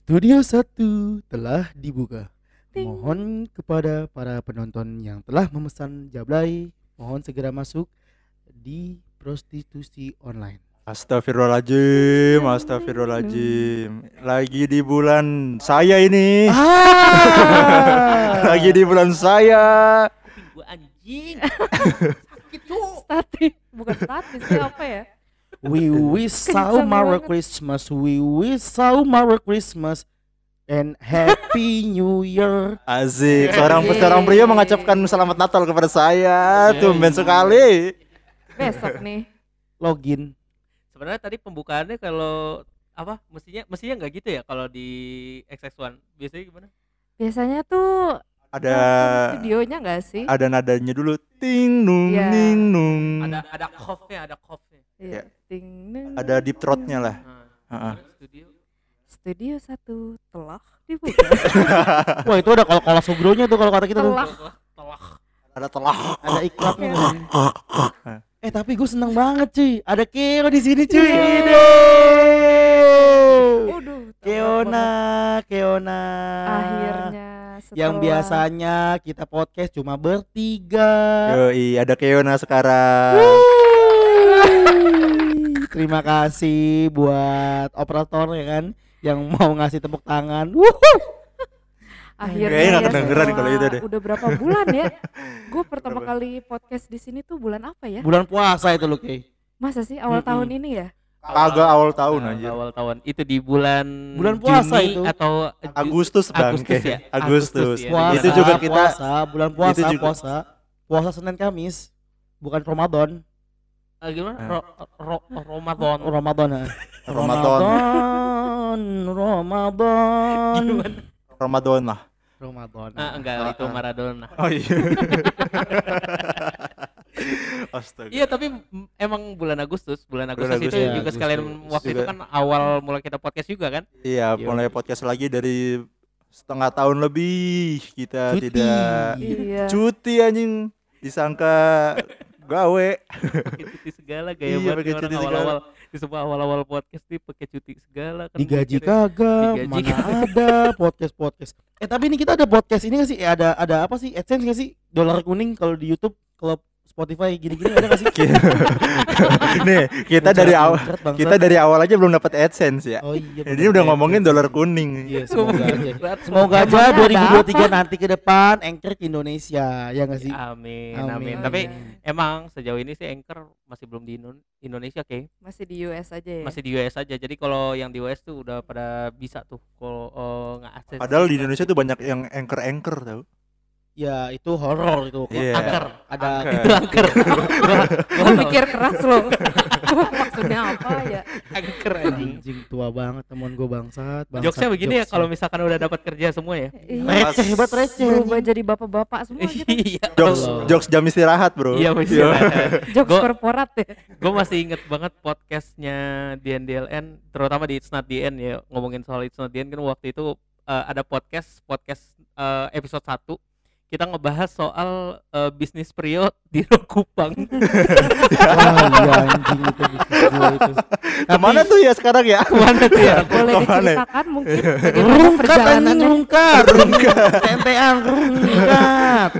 Studio 1 telah dibuka. Ting. Mohon kepada para penonton yang telah memesan Jablay, mohon segera masuk di prostitusi online. Astagfirullahaladzim, astagfirullahaladzim. Lagi di bulan saya ini. Ah! Lagi di bulan saya. Gua anjing. Statis, bukan statis apa ya? We wish you Merry. Christmas. We wish you Merry Christmas and Happy New Year. Asik, seorang seorang pria mengucapkan selamat Natal kepada saya. Tumben sekali. Besok nih. Login. Sebenarnya tadi pembukaannya kalau apa mestinya mestinya nggak gitu ya kalau di XX1 biasanya gimana? Biasanya tuh Ada videonya nggak sih? ada nadanya dulu. Ting nung Iya. ning nung. Ada ada cough-nya, ada cough-nya. Iya. Ting, neng, Ada deep throat-nya lah. Nah, Heeh. studio. Studio satu telah dibuka. Wah itu ada kalau kalau sugronya tuh kalau kata kita tuh. Telah. Telah, telah. Ada telah. Ada iklannya. eh tapi gue seneng banget cuy. Ada Keo di sini cuy. Iya. Waduh. Keona. Keona. Akhirnya Yang setelah- biasanya kita podcast cuma bertiga. Yoi, ada Keona sekarang. Terima kasih buat operator ya kan yang mau ngasih tepuk tangan. Wuhu. akhirnya Kayaknya ya kedengeran kalau itu deh. Udah berapa bulan ya? Gue pertama kali podcast di sini tuh bulan apa ya? Bulan puasa itu loh Kay. Masa sih awal Mm-mm. tahun ini ya? Kagak awal tahun Nah, anjir. Awal tahun. Itu di bulan Bulan puasa Juni itu. atau Agustus bangke. Agustus ya? Agustus. ya. Puasa, Itu juga kita puasa, bulan puasa, itu juga- puasa. Puasa Senin Kamis. Bukan Ramadan. Ah, gimana? Eh. Ro, ro, Ramadan. Ramadan. ya. Ramadan. Ramadan. Ramadan. Lah. Ramadan. Ah, enggak, itu Maradona. Oh iya. Astaga. Iya tapi emang bulan Agustus, bulan Agustus, Agustus, itu ya, juga sekalian Agustus. waktu itu Juga. kan awal mulai kita podcast juga kan? Iya, Iya. mulai podcast lagi dari setengah tahun lebih kita Cuti. tidak Iya. cuti anjing disangka gawe. Pakai cuti segala gaya Iya, banget orang cuti segala. awal-awal di semua awal-awal podcast nih pakai cuti segala kan. Digaji mikirnya. kagak, Digaji mana ada podcast podcast. Eh tapi ini kita ada podcast ini gak sih? Eh, ada ada apa sih? AdSense gak sih? Dolar kuning kalau di YouTube, kalau Spotify gini-gini ada gak sih? Nih, kita dari awal kita dari awal aja belum dapat AdSense ya. Oh iya. Jadi udah ngomongin dolar kuning. Iya, semoga aja. Semoga aja Emangnya ada 2023 nanti ke depan Anchor ke Indonesia, ya gak sih? Amin, Amin. amin. Tapi iya. emang sejauh ini sih Anchor masih belum di Indo- Indonesia kayak masih di US aja ya. masih di US aja. Jadi kalau yang di US tuh udah pada bisa tuh kalau eh, nggak akses. Padahal di Indonesia tuh banyak yang anchor-anchor tau. Ya itu horor itu. Iya. Angker. Ada Angker. itu angker. Gue mikir keras loh. Maksudnya apa ya? angker anjing. anjing tua banget teman gue bangsat. bangsat Jokesnya begini ya jokesnya. kalau misalkan udah dapat kerja semua ya. Iya. receh hebat receh. Berubah jadi bapak-bapak semua gitu. Iya. Jokes jokes jam istirahat, Bro. Iya masih. Jokes Gua- korporat ya. Gue masih inget banget podcastnya DNDLN, terutama di It's Not The End ya ngomongin soal It's Not The End kan waktu itu eh, ada podcast podcast eh, episode 1 kita ngebahas soal eh, bisnis Prio di Kupang. Wah iya anjing itu bisnis gue itu. Ke mana tuh ya sekarang ya? Ke mana tuh ya? Boleh Ke mana? diceritakan mungkin bagaimana Rungkat anjing rungkat. Rungkat. Tentean rungkat.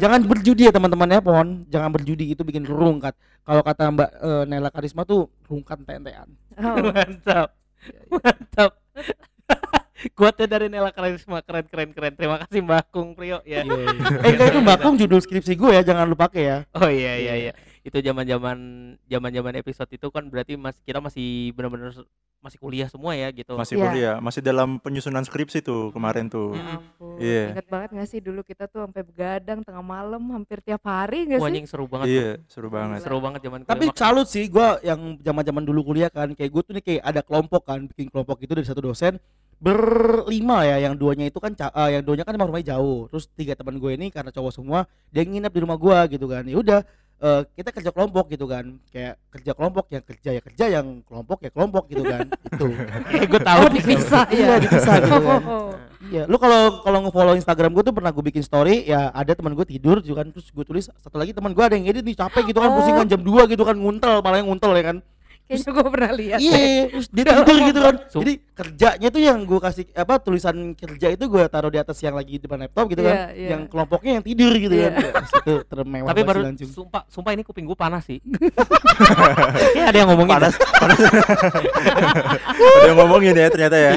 Jangan berjudi ya teman-teman ya pohon. Jangan berjudi itu bikin rungkat. Kalau kata Mbak eh, Nela Karisma tuh rungkat tentean. Oh, Mantap. Mantap. Kuatnya dari Nela Karisma keren keren keren. Terima kasih Mbak Kung Prio ya. eh enggak itu Mbak Kung judul skripsi gue ya jangan lu pakai ya. Oh iya iya iya. Itu zaman-zaman zaman-zaman episode itu kan berarti mas kita masih benar-benar masih kuliah semua ya gitu. Masih Iya. kuliah, masih dalam penyusunan skripsi tuh kemarin tuh. ya. Iya. Ingat banget gak sih dulu kita tuh sampai begadang tengah malam hampir tiap hari gak Wah, sih? seru banget. Iya, seru banget. Seru banget zaman Tapi kuliah. salut sih gue yang zaman-zaman dulu kuliah kan kayak gue tuh nih kayak ada kelompok kan bikin kelompok itu dari satu dosen berlima ya yang duanya itu kan ca- eh, yang duanya kan emang rumahnya jauh. Terus tiga teman gue ini karena cowok semua dia nginep di rumah gue gitu kan. Ya udah eh, kita kerja kelompok gitu kan. Kayak kerja kelompok yang kerja ya kerja yang kelompok ya kelompok gitu kan. Itu Eh, gue tahu Oh dipisah iya ya. dipisah gitu kan. Oh. iya lu kalau kalau nge-follow Instagram gue tuh pernah gue bikin story ya ada teman gue tidur juga kan. Terus gue tulis satu lagi teman gue ada yang edit nih capek gitu kan Oh. pusing kan jam 2 gitu kan nguntel malah yang nguntel ya kan Kayaknya gue pernah lihat. Iya, terus dia tidur gitu kan. Jadi kerjanya tuh yang gue kasih apa tulisan kerja itu gue taruh di atas yang lagi di depan laptop gitu kan. Iya, iya. Yang kelompoknya yang tidur gitu Iya. kan. Itu termewah Tapi baru langsung. sumpah sumpah ini kuping gue panas sih. Kayak ada yang ngomongin. panas panas ada yang ngomongin ya ternyata ya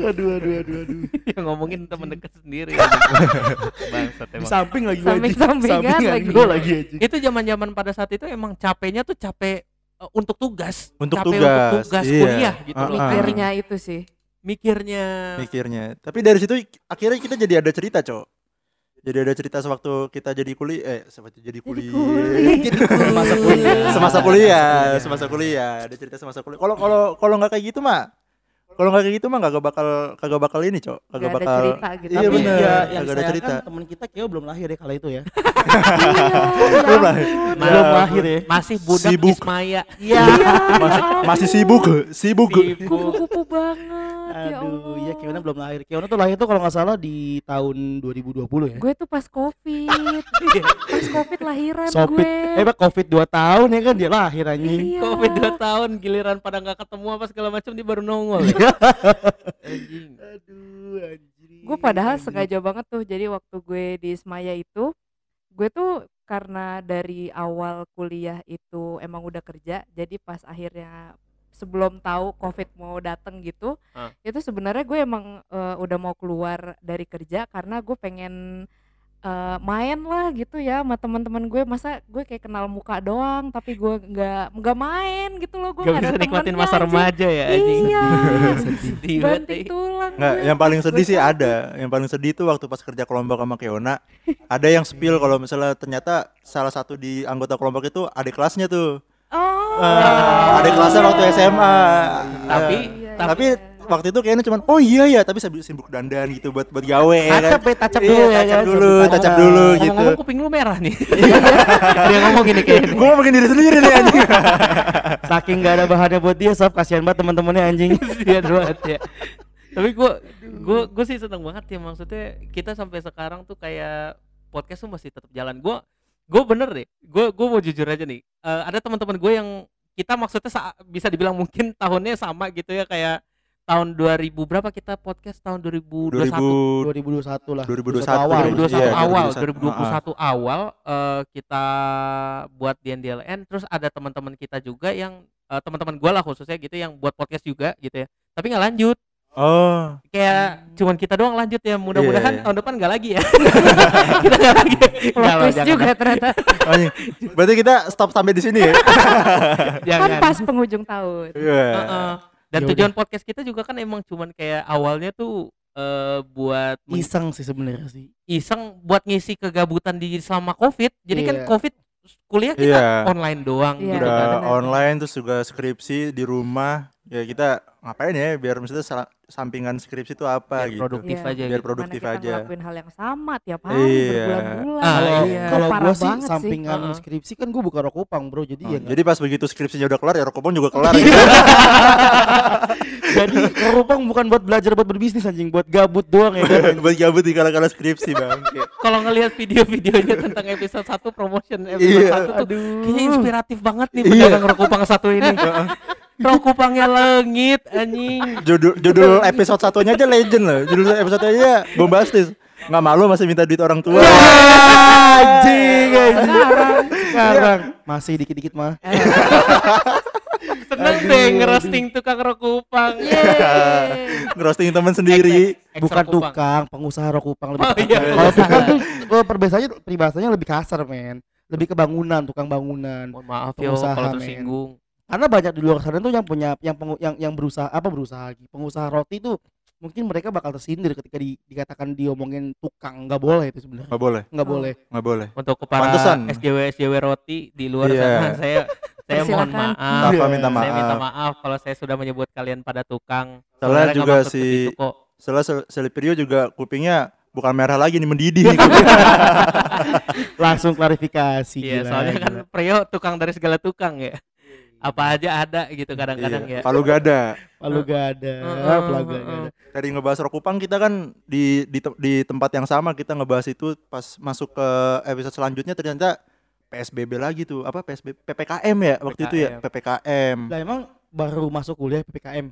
aduh aduh aduh aduh. yang ngomongin temen dekat sendiri. Bangsat Di emang. samping lagi. Samping-sampingan Sampingan lagi. lagi. Itu zaman-zaman pada saat itu emang capeknya tuh capek eh, untuk tugas, Untuk capek tugas, untuk tugas iya. kuliah gitu loh. ah. Mikirnya itu sih. Mikirnya mikirnya tapi dari situ akhirnya kita jadi ada cerita cok jadi ada cerita sewaktu kita jadi kuliah eh sewaktu jadi kuliah kuliah. Jadi masa kuliah. semasa kuliah semasa kuliah ada cerita semasa kuliah kalau kalau kalau nggak kayak gitu mah kalau nggak kayak gitu mah kagak bakal kagak bakal ini cok kagak Gak ada bakal cerita gitu. Iya, Tapi bener. ya yang Kagak ada saya cerita. kan teman kita Keo belum lahir ya kala itu ya. belum lah belum lahir ya. masih budak Sibuk. Ismaya. Iya. masih, masih sibuk sibuk Sibuk. Kupu-kupu banget. Ya Aduh, iya Allah. Kiona belum lahir. Kiona tuh lahir tuh kalau nggak salah di tahun 2020 ya. Gue tuh pas covid. pas covid lahiran Sopit, gue. eh Covid 2 tahun ya kan dia lahir anjing. Iya. Covid 2 tahun giliran pada nggak ketemu apa segala macam dia baru nongol. ya. Anjing. Aduh, anjing. Gue padahal anjing. sengaja banget tuh. Jadi waktu gue di Semaya itu, gue tuh karena dari awal kuliah itu emang udah kerja. Jadi pas akhirnya sebelum tahu covid mau dateng gitu, Ah. itu sebenarnya gue emang eh, udah mau keluar dari kerja karena gue pengen eh, main lah gitu ya sama teman-teman gue masa gue kayak kenal muka doang tapi gue nggak nggak main gitu loh gue Gak nggak bisa ada nikmatin masa anjing. remaja ya anjing. iya Sedih banget. banting tulang Nggak, yang paling sedih sih ada. Yang paling sedih tuh waktu pas kerja kelompok sama Keona, ada yang spill kalau misalnya ternyata salah satu di anggota kelompok itu adik kelasnya tuh. Oh Ah, adik kelasnya waktu SMA. Tapi Iya, tapi iya. waktu itu kayaknya cuman oh iya ya, tapi sambil sibuk dandan gitu buat buat gawe ya kan. Tacap ya, tacap Iya, dulu ya tacap kan. dulu, Sambil tacap tacap. dulu gitu. Ngomong-ngomong kuping lu merah nih. Dia ngomong gini kayak Gue ngomongin diri sendiri nih anjing. Saking gak ada bahannya buat dia, sob kasihan banget teman-temannya anjing. Kasihan banget ya. Tapi gue gue gue sih seneng banget ya maksudnya kita sampai sekarang tuh kayak podcast tuh masih tetap jalan. Gue gue bener deh. Gue gue mau jujur aja nih. Eh, ada teman-teman gue yang kita maksudnya sa- bisa dibilang mungkin tahunnya sama gitu ya kayak tahun 2000 berapa kita podcast tahun 2021 2021 lah. 2021 awal. 2021 Iya, awal 2021. 2021 awal eh, kita buat DNDLN terus ada teman-teman kita juga yang eh, teman-teman gue lah khususnya gitu yang buat podcast juga gitu ya tapi nggak lanjut Oh, kayak cuman kita doang lanjut ya mudah-mudahan Iya, iya. tahun depan nggak lagi ya kita nggak lagi Plot twist jangan. juga ternyata anjing. Berarti kita stop sampai di sini ya. kan pas penghujung tahun Iya. Heeh. dan Ya tujuan podcast kita juga kan emang cuman kayak awalnya tuh eh, buat Iseng sih sebenarnya sih. iseng buat ngisi kegabutan di selama covid jadi kan Iya. covid kuliah kita Iya. online doang Iya, gitu Udah kan online terus juga skripsi di rumah. Ya kita ngapain ya biar maksudnya sal- sampingan skripsi itu apa Biar gitu. produktif Iya. aja Biar gitu. produktif Mana kita aja. ngelakuin hal yang sama tiap hari Iya. berbulan-bulan Ah, Kalau iya. kalau Parah gua sih banget sih. sampingan Heeh. skripsi kan gua buka rokopang, Bro. Jadi Oh, ya jadi pas begitu skripsinya udah kelar ya Rokopong juga kelar. Iya. gitu. jadi rokopang bukan buat belajar buat berbisnis anjing, buat gabut doang ya kan. Buat gabut di kala-kala skripsi bang. kalau ngelihat video-videonya tentang episode 1 promotion episode Iya. 1 tuh kayaknya inspiratif banget nih Iya. pedagang rokupang satu ini rokupangnya lengit anjing Judul judul episode satunya aja legend loh. Judul episode aja bombastis. Nggak malu masih minta duit orang tua. anjing, anjing. Sekarang, sekarang masih dikit-dikit mah. seneng deh ngerosting tukang rokupang Ngerosting teman sendiri. Bukan tukang, pengusaha rokupang lebih. Oh, iya. Kalau tukang tuh eh, peribahasanya lebih kasar, men. Lebih ke bangunan, tukang bangunan. mohon maaf yo Pengusaha, kalau tersinggung Karena banyak di luar sana tuh yang punya yang pengu, yang yang berusaha apa berusaha lagi. Pengusaha roti tuh mungkin mereka bakal tersindir ketika di, dikatakan diomongin tukang nggak boleh itu sebenarnya Nggak boleh, nggak Oh. boleh nggak boleh. untuk para Pantesan. SJW SJW roti di luar Iya. sana saya saya mohon maaf minta saya minta maaf. maaf kalau saya sudah menyebut kalian pada tukang Soalnya nggak juga si. Setelah Sel- Selipirio juga kupingnya bukan merah lagi nih mendidih nih. langsung klarifikasi Iya, gila, soalnya kan. Prio tukang dari segala tukang ya. Apa aja ada gitu kadang-kadang Iya, ya. Palu gada. Palu gada pelaga heeh. gada Dari ngebahas Rokupang kita kan di, di te- di tempat yang sama kita ngebahas itu pas masuk ke episode selanjutnya ternyata PSBB lagi tuh apa PSBB PPKM ya waktu itu ya PPKM Lah emang baru masuk kuliah PPKM.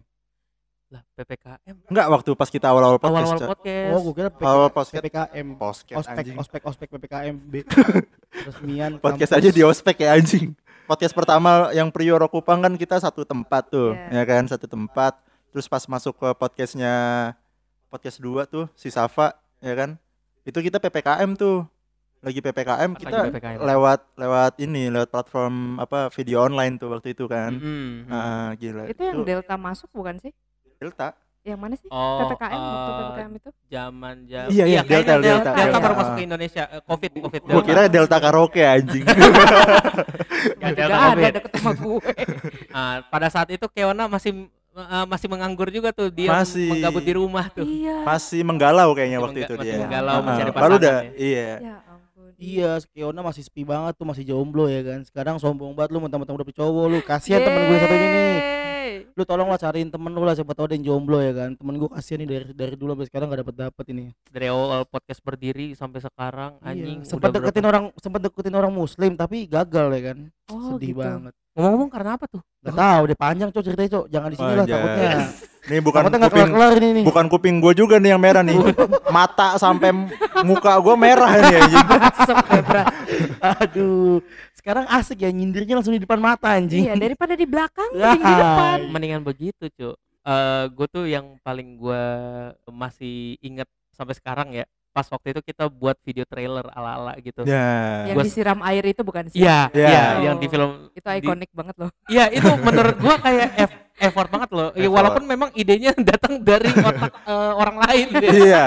Lah PPKM enggak waktu pas kita awal-awal podcast awal-awal podcast. Oh, gue kira PPKM. awal podcast PPKM. podcast Ospek, anjing ospek, ospek PPKM B. Resmian podcast kampus. aja di ospek ya anjing podcast pertama yang Prioro Kupang kan kita satu tempat tuh Iya. ya kan satu tempat terus pas masuk ke podcastnya podcast dua tuh si Safa ya kan itu kita ppkm tuh lagi ppkm Lagi kita PPKM. lewat lewat ini lewat platform apa video online tuh waktu itu kan Mm-mm. ah gila Itu yang Delta masuk bukan sih? delta Yang mana sih? Oh, PPKM waktu eh, PPKM itu? zaman zaman Iya, iya, kayaknya Delta, Delta, Delta, Delta. baru masuk ke Indonesia Eh, covid covid gua kira delta karaoke anjing Nggak, Juga Delta ada deket sama gue. Ah, pada saat itu Keona masih eh, masih menganggur juga tuh dia Masih. menggabut di rumah tuh iya. masih menggalau kayaknya Masih waktu mengga- itu masih dia menggalau Ah, mencari padahal udah pasangan ya. iya Ya ampun. Iya, Kiona masih sepi banget tuh, masih jomblo ya kan. Sekarang sombong banget lu mentang-mentang udah punya cowok lu. Kasihan temen gue satu ini. Lu tolong lah cariin temen lu lah siapa tahu ada yang jomblo ya kan. Temen gue kasihan nih dari dari dulu sampai sekarang gak dapet dapet ini. dari awal podcast berdiri sampai sekarang anjing Iya. Sempat udah deketin berapa- orang sempat deketin orang muslim tapi gagal ya kan. Oh, Sedih gitu. banget. ngomong-ngomong karena apa tuh Gak tahu deh panjang cok ceritanya cok. Jangan di sini lah takutnya. nih bukan kuping kelar-kelar ini nih. bukan kuping gue juga nih yang merah nih mata sampai muka gue merah anjing ya, Bra. Aduh. Sekarang asik ya nyindirnya langsung di depan mata anjing. Iya, daripada di belakang, Ya. mending di depan. mendingan begitu cuy Eh gue tuh yang paling gue masih inget sampai sekarang ya pas waktu itu kita buat video trailer ala-ala gitu ya Yang Gua- disiram air itu bukan sih? Iya, Iya. iya, Oh. yang di film Itu di- ikonik banget loh. Iya, itu menurut gua kayak eff- effort banget loh. Ya, walaupun memang idenya datang dari otak eh, orang lain gitu ya. iya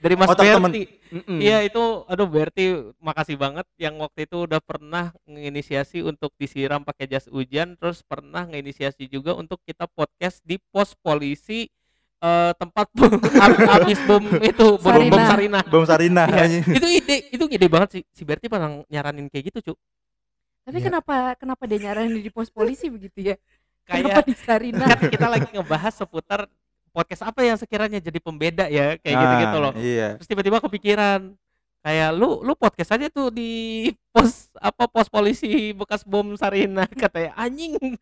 dari Mas Otak temen. Berti. Iya, itu aduh Berti makasih banget yang waktu itu udah pernah menginisiasi untuk disiram pakai jas hujan, terus pernah menginisiasi juga untuk kita podcast di pos polisi eh, tempat bom, habis bom itu bom bom Sarina. Bom Sarina Iya, anjing. itu ide itu ide banget sih si Berti pernah nyaranin kayak gitu, Cuk. Tapi Iya. kenapa kenapa dia nyaranin di pos polisi begitu ya? Kenapa Kayak di Sarina? kan kita lagi ngebahas seputar podcast apa yang sekiranya jadi pembeda ya kayak gitu-gitu Ah, loh. iya Terus tiba-tiba kepikiran kayak lu lu podcast aja tuh di pos apa pos polisi bekas bom Sarina katanya anjing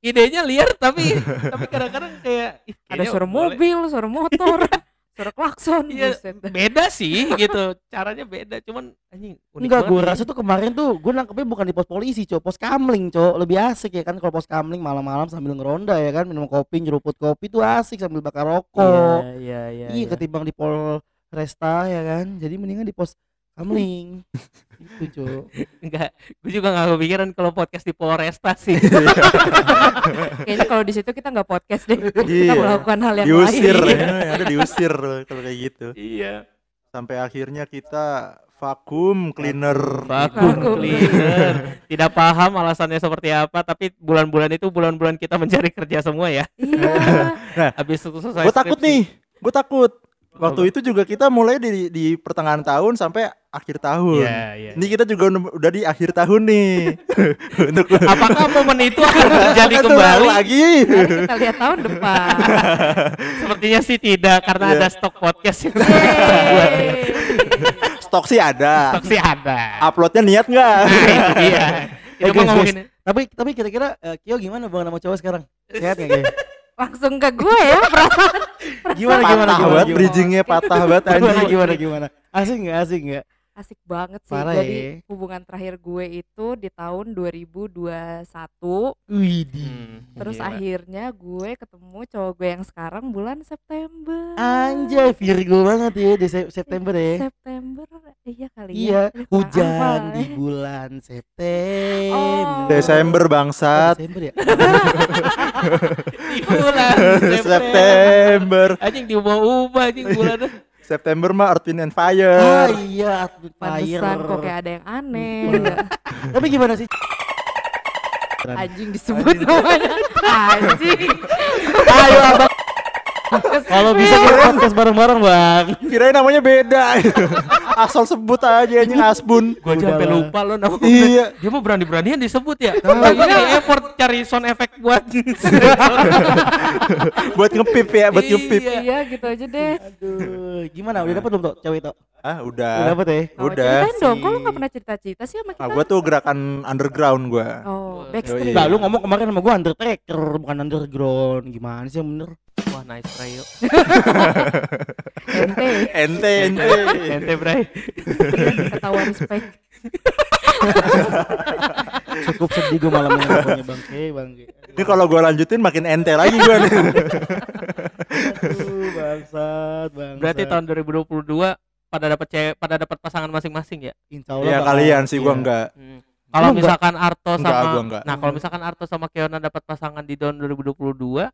idenya liar tapi tapi kadang-kadang kayak Ada suara boleh. mobil, suara motor, suara klakson. Iya, buset. beda sih gitu caranya beda cuman anjing unik Enggak, gue sih. rasa tuh kemarin tuh gue nangkepnya bukan di pos polisi, cok, pos kamling, cok, lebih asik ya kan kalau pos kamling malam-malam sambil ngeronda ya kan minum kopi, nyeruput kopi tuh asik sambil bakar rokok. iya iya iya, ketimbang di pol resta ya kan, jadi mendingan di pos kamling. itu cok. enggak gue juga nggak kepikiran kalau podcast di Polresta sih Kayaknya kalau di situ kita nggak podcast deh. Kita Iya. melakukan hal yang diusir lain. ya, ada diusir kalau kayak gitu iya sampai akhirnya kita vakum cleaner vakum Vacuum cleaner tidak paham alasannya seperti apa tapi bulan-bulan itu bulan-bulan kita mencari kerja semua ya Iya. habis itu selesai gue takut nih gue takut waktu itu juga kita mulai di di pertengahan tahun sampai akhir tahun Iya, iya. ini kita juga udah- di akhir tahun nih untuk apakah momen itu akan terjadi kembali lagi Mari kita lihat tahun depan. sepertinya sih tidak karena Iya. ada stok podcast yang stok sih ada stok sih ada uploadnya niat nggak nah, Eh, itu guys, ngomongin Tapi tapi kira-kira eh, Kio gimana bang nama cowok sekarang? Sehat nggak? Langsung ke gue ya perasaan. Gimana gimana gimana? banget gimana? bridgingnya patah banget Gimana anjing gimana gimana? Asik nggak asik banget sih. Parah Jadi ya. hubungan terakhir gue itu di tahun 2021. Widih. Hmm, Terus gila. akhirnya gue ketemu cowok gue yang sekarang bulan September. Anjay Virgo banget ya di Sep- September ya. September iya kali Iya, ya. Aduh, kurang hujan di bulan September. Oh. Desember Oh, bangsat Desember ya? di bulan September September anjing diubah-ubah anjing bulan September mah Earth Wind and Ah Fire iya, Atlet Fire. Pantesan kok kayak ada yang aneh. Tapi gimana sih? Anjing disebut namanya. Anjing. Ayo abang. Kalau bisa kita podcast bareng-bareng bang. kirain namanya beda asal sebut aja anjing Asbun. Gua aja sampai lupa lo nama Iya. Dia mah berani-beranian disebut ya. Lagi nih effort cari sound effect buat. buat ngepip ya, buat ngepip. Iya. Iya gitu aja deh. Aduh, gimana? Udah dapet belum tuh cewek itu? Ah, Udah udah. dapet ya? Udah. ceritain dong, kok lu sih. gak pernah cerita-cerita sih sama kita? Ah, gua tuh gerakan underground gua. Oh, backstreet. Enggak, lu ngomong kemarin sama gua Undertaker, bukan underground. Gimana sih yang bener? Wah, nice try yuk. Ente, Ente, ente. Ente, Bray. ketawa respect. Cukup sedih gua malam ini pokoknya bangke, bangke. Ini kalau gua lanjutin makin ente lagi gua nih. Aduh, bangsat, bangsat. Berarti tahun 2022 pada dapat cewek, pada dapat pasangan masing-masing ya. Insya Allah Ya kalian sih gua iya. enggak. Hmm. Kalau enggak? misalkan Arto Enggak, sama gua enggak. Nah, kalau misalkan Arto sama Keona dapat pasangan di tahun 2022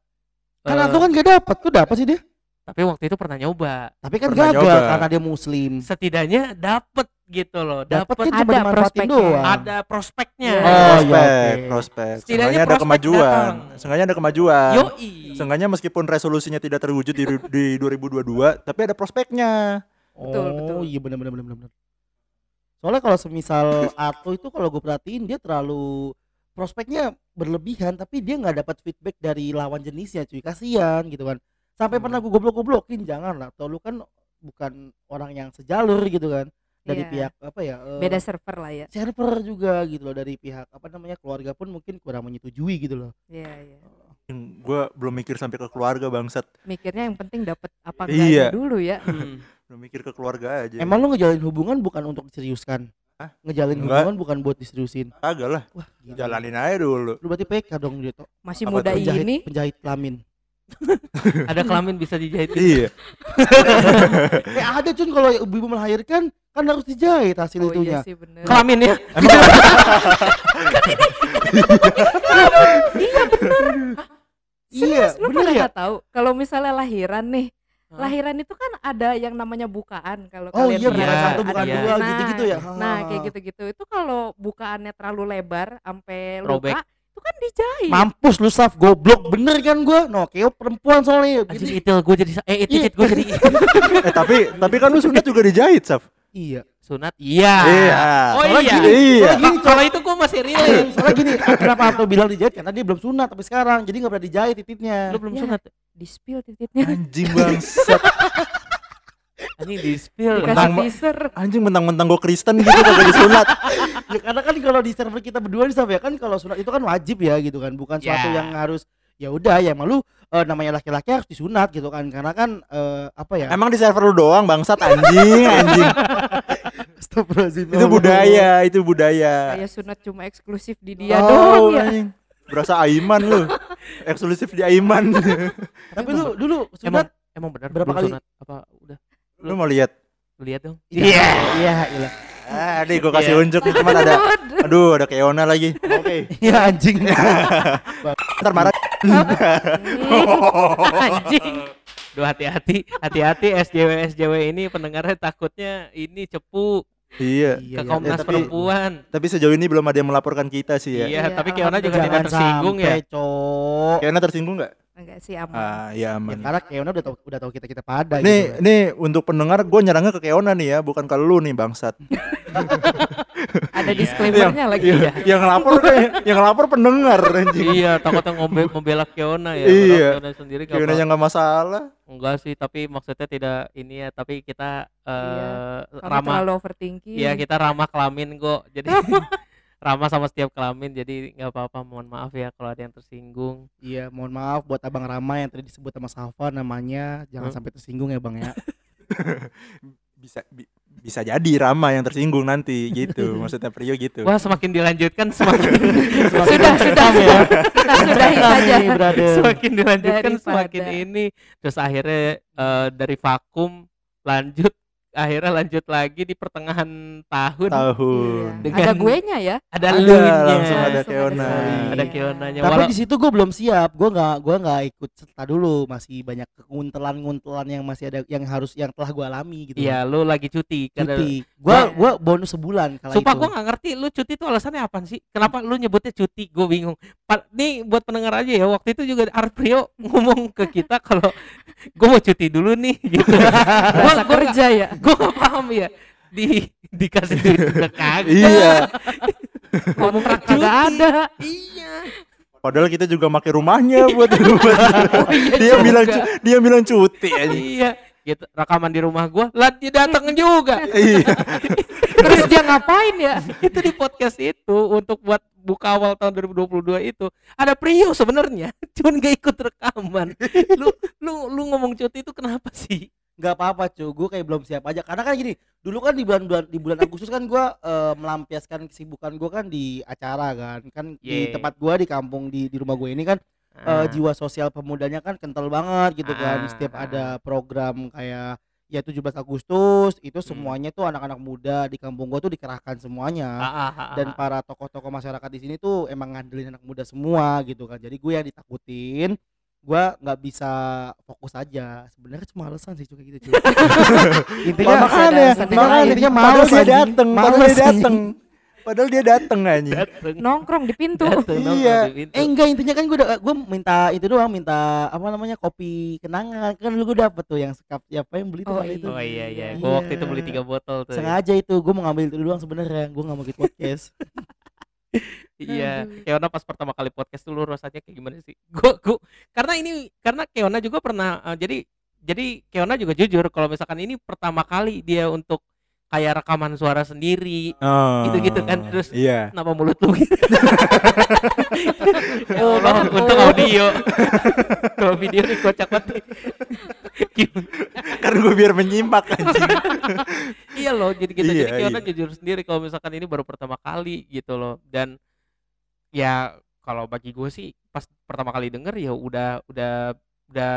Kan eh, aku kan gak dapet, kok dapet sih dia? tapi waktu itu pernah nyoba. Tapi kan Pernah gagal nyoba. karena dia muslim. Setidaknya dapet gitu loh, Dapet dapet kan Ada prospeknya. doang. ada prospeknya. Iya. Oh, iya, prospek, oke. prospek. Setidaknya ada prospek kemajuan. Seenggaknya ada kemajuan. Yoi. Seenggaknya meskipun resolusinya tidak terwujud di, di 2022, tapi ada prospeknya. Betul, oh, betul. iya benar benar benar benar. Soalnya kalau semisal Arto itu kalau gue perhatiin dia terlalu prospeknya berlebihan tapi dia nggak dapat feedback dari lawan jenisnya cuy kasihan gitu kan sampai Hmm. pernah gue goblok-goblokin jangan lah Toh lu kan bukan orang yang sejalur gitu kan dari Iya. pihak apa ya eh, Beda server lah ya. server juga gitu loh dari pihak apa namanya keluarga pun mungkin kurang menyetujui gitu loh Iya, iya. Gue belum mikir sampai ke keluarga bangsat. Mikirnya yang penting dapat apa Iya. dulu ya. Hmm. Belum mikir ke keluarga aja. emang lu ngejalin hubungan bukan untuk diseriuskan Hah? ngejalin Enggak. hubungan bukan buat diseriusin kagak lah, wah gila. jalanin aja dulu. lu berarti PK dong gitu Masih Apa muda tuh? penjahit ini. penjahit kelamin Ada kelamin bisa dijahit. Iya. Eh ada cun kalau ibu melahirkan kan harus dijahit hasil Oh itunya. iya sih bener. Kelamin ya. Iya, Serius, lu bener pernah ya? tahu kalau misalnya lahiran nih Hah? lahiran itu kan ada yang namanya bukaan kalau Oh kalian iya, pernah bukan Iya, satu, ada- bukan iya. dua, Nah, gitu-gitu ya. nah Ah. kayak gitu-gitu itu kalau bukaannya terlalu lebar sampai Robek. luka itu kan dijahit Mampus lu Saf, goblok bener kan gua. No, kayak perempuan soalnya. Anjing itu gue jadi eh itu Iya. gue jadi eh tapi tapi kan lu sunat juga dijahit, Saf. Iya. sunat. Iya. Iya. Oh Soalnya iya. gini, Iya. soalnya gini, Kalau itu gue masih relate. soalnya gini, kenapa Arto bilang dijahit karena dia belum sunat tapi sekarang jadi nggak pernah dijahit titiknya. Lu belum Ya. sunat. di spill titiknya Anjing bangsat. Anjing di spill. teaser Anjing mentang-mentang gue Kristen gitu kagak disunat. ya karena kan kalau di server kita berdua nih Saf ya kan kalau sunat itu kan wajib ya gitu kan, bukan suatu Ya. yang harus ya udah ya malu eh, namanya laki-laki harus disunat gitu kan karena kan eh, apa ya Emang di server lu doang bangsat anjing, anjing. Astagfirullahaladzim. Itu budaya, itu budaya. kayak sunat cuma eksklusif di dia Oh, doang ya anjing. Berasa Aiman lu. Eksklusif di Aiman. Tapi lu dulu Emang sunat emang benar Berapa kali? sunat apa udah lu mau lihat? lihat dong. Iya, iya, iya. Ah, gue kasih Iya. unjuk nih cuman ada aduh ada Keona lagi. Oke. Iya anjing. Ntar marah. Anjing. Duh hati-hati, hati-hati SJW SJW ini pendengarnya takutnya ini cepu iya. Iya, ke iya. Komnas Eh, tapi- Perempuan. Tapi sejauh ini belum ada yang melaporkan kita sih ya. Iya, Iya, tapi Keona juga tidak tersinggung ya. Cok. Keona tersinggung nggak? Enggak sih aman Ah, ya Ya, aman. karena Keona udah tau udah tahu kita kita pada Nih, gitu. kan. nih untuk pendengar gue nyerangnya ke Keona nih ya, bukan ke lu nih bangsat. ada disclaimernya lagi Iya, yang ngelapor yang ngelapor pendengar anjing. iya, takutnya ngombe membela Keona ya. Iya. Keona sendiri nggak Keona apa- yang nggak masalah. enggak sih, tapi maksudnya tidak ini ya, tapi kita eh Iya, Kamu ramah terlalu overthinking Iya kita ramah kelamin kok jadi ramah sama setiap kelamin jadi nggak apa-apa mohon maaf ya kalau ada yang tersinggung Iya, mohon maaf buat Abang Rama yang tadi disebut sama Safa namanya. Jangan Hmm? sampai tersinggung ya, Bang ya. Bisa bi- bisa jadi Rama yang tersinggung nanti gitu. Maksudnya Prio gitu. wah semakin dilanjutkan semakin sudah sudah ya. kita sudahi saja semakin dilanjutkan Daripada- semakin ini terus akhirnya eh, dari vakum lanjut akhirnya lanjut lagi di pertengahan tahun Tahun. Iya. Dengan- ada gue nya ya ada Ada, lunya langsung ada Langsung Keona. ada Iya. Keonanya Tapi walau di situ gue belum siap. Gue nggak gue nggak ikut serta dulu. Masih banyak keuntelan-nguntelan yang masih ada yang harus yang telah gue alami gitu. iya lu lagi cuti Cuti. Gue Nah. gua bonus sebulan kalau Sumpah gue gak ngerti lu cuti itu alasannya apa sih? Kenapa lu nyebutnya cuti? Gue bingung. Pa nih buat pendengar aja ya. Waktu itu juga Arprio ngomong ke kita kalau gue mau cuti dulu nih gitu. gua kerja ya Gue gak paham ya. di dikasih duit juga kagak Iya. kontrak Cuti. kagak ada iya Padahal kita juga pakai rumahnya buat buat iya dia juga. bilang dia bilang cuti aja. iya gitu rekaman di rumah gua lah dia datang juga Iya. terus dia ngapain ya itu di podcast itu untuk buat buka awal tahun 2022 itu ada Prio sebenarnya cuman gak ikut rekaman lu lu lu ngomong cuti itu kenapa sih nggak apa-apa cuy gue kayak belum siap aja karena kan gini dulu kan di bulan bulan di bulan Agustus kan gue eh, melampiaskan kesibukan gue kan di acara kan kan di Yeah. tempat gue di kampung di di rumah gue ini kan eh, Ah. jiwa sosial pemudanya kan kental banget gitu kan Ah, setiap ah. ada program kayak ya 17 Agustus itu Hmm. semuanya tuh anak-anak muda di kampung gue tuh dikerahkan semuanya Ah, ah, ah, dan para tokoh-tokoh masyarakat di sini tuh emang ngandelin anak muda semua gitu kan jadi gue yang ditakutin gue nggak bisa fokus aja. Sebenarnya cuma alasan sih cuy gitu cuy. Intinya makanya, alasan intinya, males dia dateng, padahal Males, dia dateng. Padahal dia dateng anjing. Dateng, nongkrong di pintu. Dateng, Iya. di pintu. eh enggak intinya kan gue udah gue minta itu doang minta apa namanya kopi kenangan. Kan lu gue dapet tuh yang sekap siapa yang beli tuh Oh, kali itu. oh iya iya. Iya. gua waktu itu beli tiga botol tuh. Sengaja itu gue mau ngambil itu doang sebenarnya. Gue nggak mau ikut podcast Iya. Keona pas pertama kali podcast dulu rasanya kayak gimana sih? Gua, gua karena ini karena Keona juga pernah eh, jadi jadi Keona juga jujur kalau misalkan ini pertama kali dia untuk kayak rekaman suara sendiri. Oh. Gitu-gitu kan, terus- Iya. Kenapa mulut lu gitu? ya Oh, untung oh. audio. Kalau video nih kocak banget. Kan gue biar menyimak anjing. iya loh, jadi jadi Iya, Keona iya. jujur sendiri kalau misalkan ini baru pertama kali gitu loh. Dan ya kalau bagi gue sih pas pertama kali denger ya udah udah udah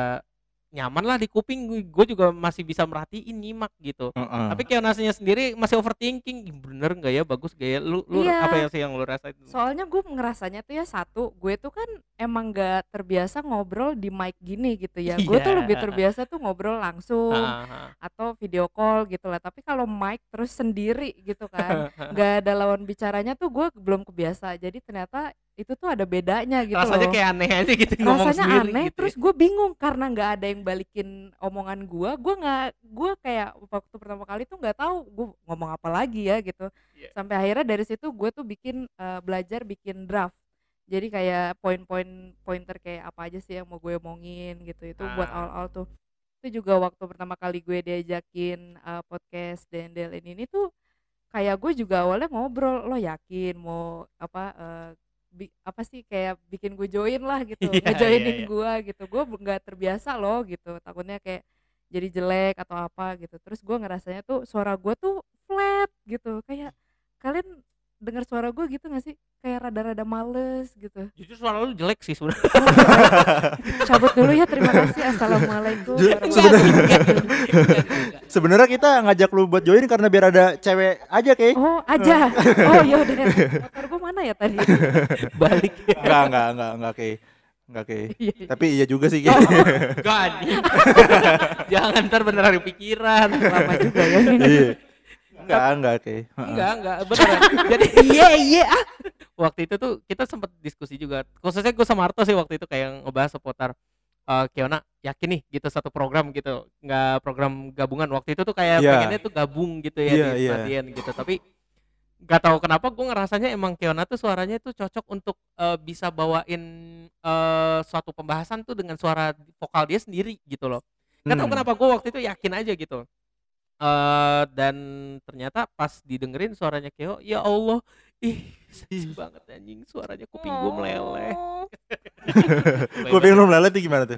nyaman lah di kuping gue juga masih bisa merhatiin nyimak gitu Heeh. tapi Keonasnya sendiri masih overthinking bener nggak ya bagus gak ya lu lu Iya. apa yang sih yang lu rasain soalnya gue ngerasanya tuh ya satu gue tuh kan emang gak terbiasa ngobrol di mic gini gitu ya gue tuh Iya. lebih terbiasa tuh ngobrol langsung Ah, ah. atau video call gitu lah tapi kalau mic terus sendiri gitu kan nggak ada lawan bicaranya tuh gue belum kebiasa jadi ternyata itu tuh ada bedanya gitu rasanya loh. kayak aneh aja gitu ngomong rasanya sendiri aneh gitu terus gue bingung karena nggak ada yang balikin omongan gue gue nggak gue kayak waktu pertama kali tuh nggak tahu gue ngomong apa lagi ya gitu. Iya. sampai akhirnya dari situ gue tuh bikin eh, belajar bikin draft. Jadi kayak poin-poin pointer kayak apa aja sih yang mau gue omongin gitu itu buat Ah. awal-awal tuh. Itu juga waktu pertama kali gue diajakin eh, podcast Dendel ini tuh kayak gue juga awalnya ngobrol lo yakin mau apa eh, bi- apa sih kayak bikin gue join lah gitu Iya, ngejoinin iya, iya. gue gitu gue nggak terbiasa loh gitu takutnya kayak jadi jelek atau apa gitu terus gue ngerasanya tuh suara gue tuh flat gitu kayak kalian dengar suara gue gitu gak sih kayak rada-rada males gitu jujur suara lu jelek sih sebenarnya cabut dulu ya terima kasih assalamualaikum warahmatullahi Sebenarnya kita ngajak lu buat join karena biar ada cewek aja kayak. Oh aja. Oh yaudah. Motor gue mana ya tadi? balik Enggak, enggak, enggak, enggak kayak. Enggak kayak. Iya, iya. Tapi iya juga sih Oh, kayak. Gak jangan ntar beneran pikiran lama juga ya. Iya. Enggak, enggak kayak. enggak enggak beneran jadi iya iya ah. waktu itu tuh kita sempat diskusi juga khususnya gue sama Arto sih waktu itu kayak ngebahas seputar eh Kiona yakin nih gitu satu program gitu nggak program gabungan waktu itu tuh kayak Iya. pengennya tuh gabung gitu ya Iya, di iya. pelatihan gitu tapi nggak tahu kenapa gue ngerasanya emang Kiona tuh suaranya tuh cocok untuk eh, bisa bawain eh, suatu pembahasan tuh dengan suara vokal dia sendiri gitu loh nggak tahu Hmm. kenapa gue waktu itu yakin aja gitu eh dan ternyata pas didengerin suaranya Keo ya Allah ih sedih banget anjing suaranya kuping gue meleleh Oh. Kuping lu melelet tuh gimana tuh?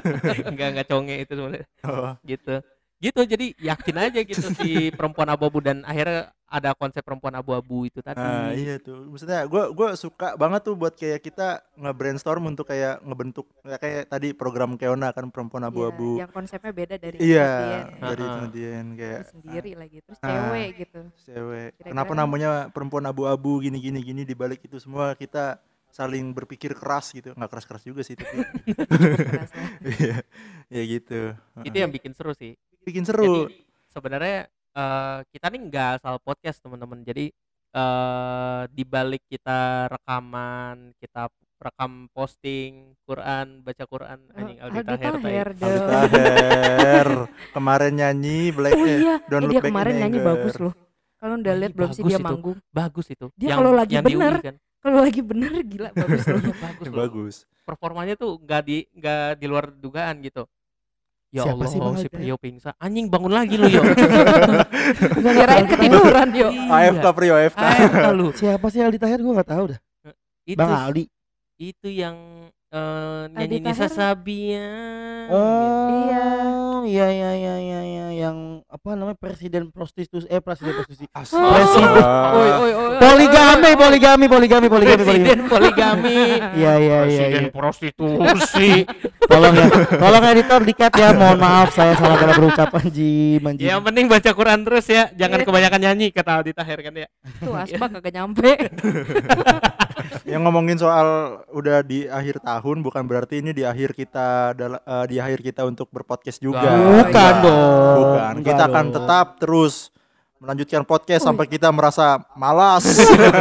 enggak enggak conge itu sebenarnya Oh. gitu gitu jadi yakin aja gitu si perempuan abu-abu dan akhirnya ada konsep perempuan abu-abu itu tadi Nah, iya tuh. Maksudnya gua gua suka banget tuh buat kayak kita nge-brainstorm untuk kayak ngebentuk ya kayak tadi program Keona kan perempuan abu-abu. Iya, yang konsepnya beda dari Iya, ya. dari Ah. kemudian kayak sendiri lagi terus Ah. cewek gitu. cewek. Kira-kira Kenapa kan- namanya perempuan abu-abu gini gini gini di balik itu semua kita saling berpikir keras gitu. nggak keras-keras juga sih tapi. Keras lah. Iya. ya gitu. itu yang bikin seru sih bikin seru. Jadi sebenarnya eh, kita nih nggak asal podcast teman-teman. Jadi eh di balik kita rekaman, kita rekam posting Quran, baca Quran, anjing Oh, Aldi Taher, Aldi. Taher. kemarin nyanyi Black Oh eh, iya, Don't eh, Look dia Back kemarin nyanyi Anger. bagus loh. Kalau udah lihat belum sih dia itu. manggung? bagus itu Dia Yang- kalau lagi yang bener. kan. Kalau lagi bener gila bagus loh. Iya, bagus loh. bagus performanya tuh nggak di nggak di luar dugaan gitu ya Siapa Allah sih Bang si? Prio pingsan anjing bangun lagi lu yo Kirain ketiduran yo. AFK Prio AFK AFK lu Siapa sih Aldi Tahir? Gue nggak tahu dah. itu Bang Aldi. itu yang eh, nyanyi Aldi Nisa Taher. Sabian Oh, Iya. iya iya iya iya iya yang apa namanya presiden prostitusi eh presiden prostitusi. Presiden. Oi oi oi. Poligami, poligami, poligami, poligami, presiden poligami. poligami Iya iya iya. iya. prostitusi Tolong ya, tolong editor dikat ya. Mohon maaf saya salah dalam berucap anjing, anjing. yang penting baca Quran terus ya jangan Iya. kebanyakan nyanyi kata Aldi Tahir kan ya Tuh asbak kagak nyampe. Yang ngomongin soal udah di akhir tahun bukan berarti ini di akhir kita eh, di akhir kita untuk berpodcast juga. Bukan Enggak. dong. Bukan. Enggak Kita akan dong. tetap terus melanjutkan podcast sampai kita merasa malas.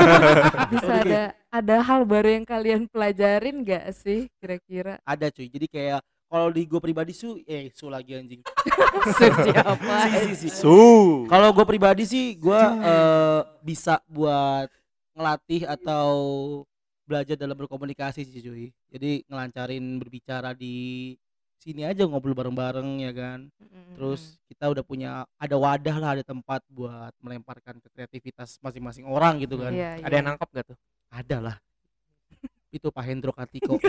Bisa ada ada hal baru yang kalian pelajarin gak sih kira-kira? Ada cuy. Jadi kayak kalau di gue pribadi su eh su lagi anjing. Siapa? Si, si, si. Su. Kalau gue pribadi sih gue eh, bisa buat ngelatih atau belajar dalam berkomunikasi sih cuy. Jadi ngelancarin berbicara di sini aja ngobrol bareng-bareng ya kan. Terus kita udah punya ada wadah lah, ada tempat buat melemparkan ke kreativitas masing-masing orang gitu kan. Iya, ada yang nangkep gak tuh Ada lah. Itu Pak Hendro Kartiko.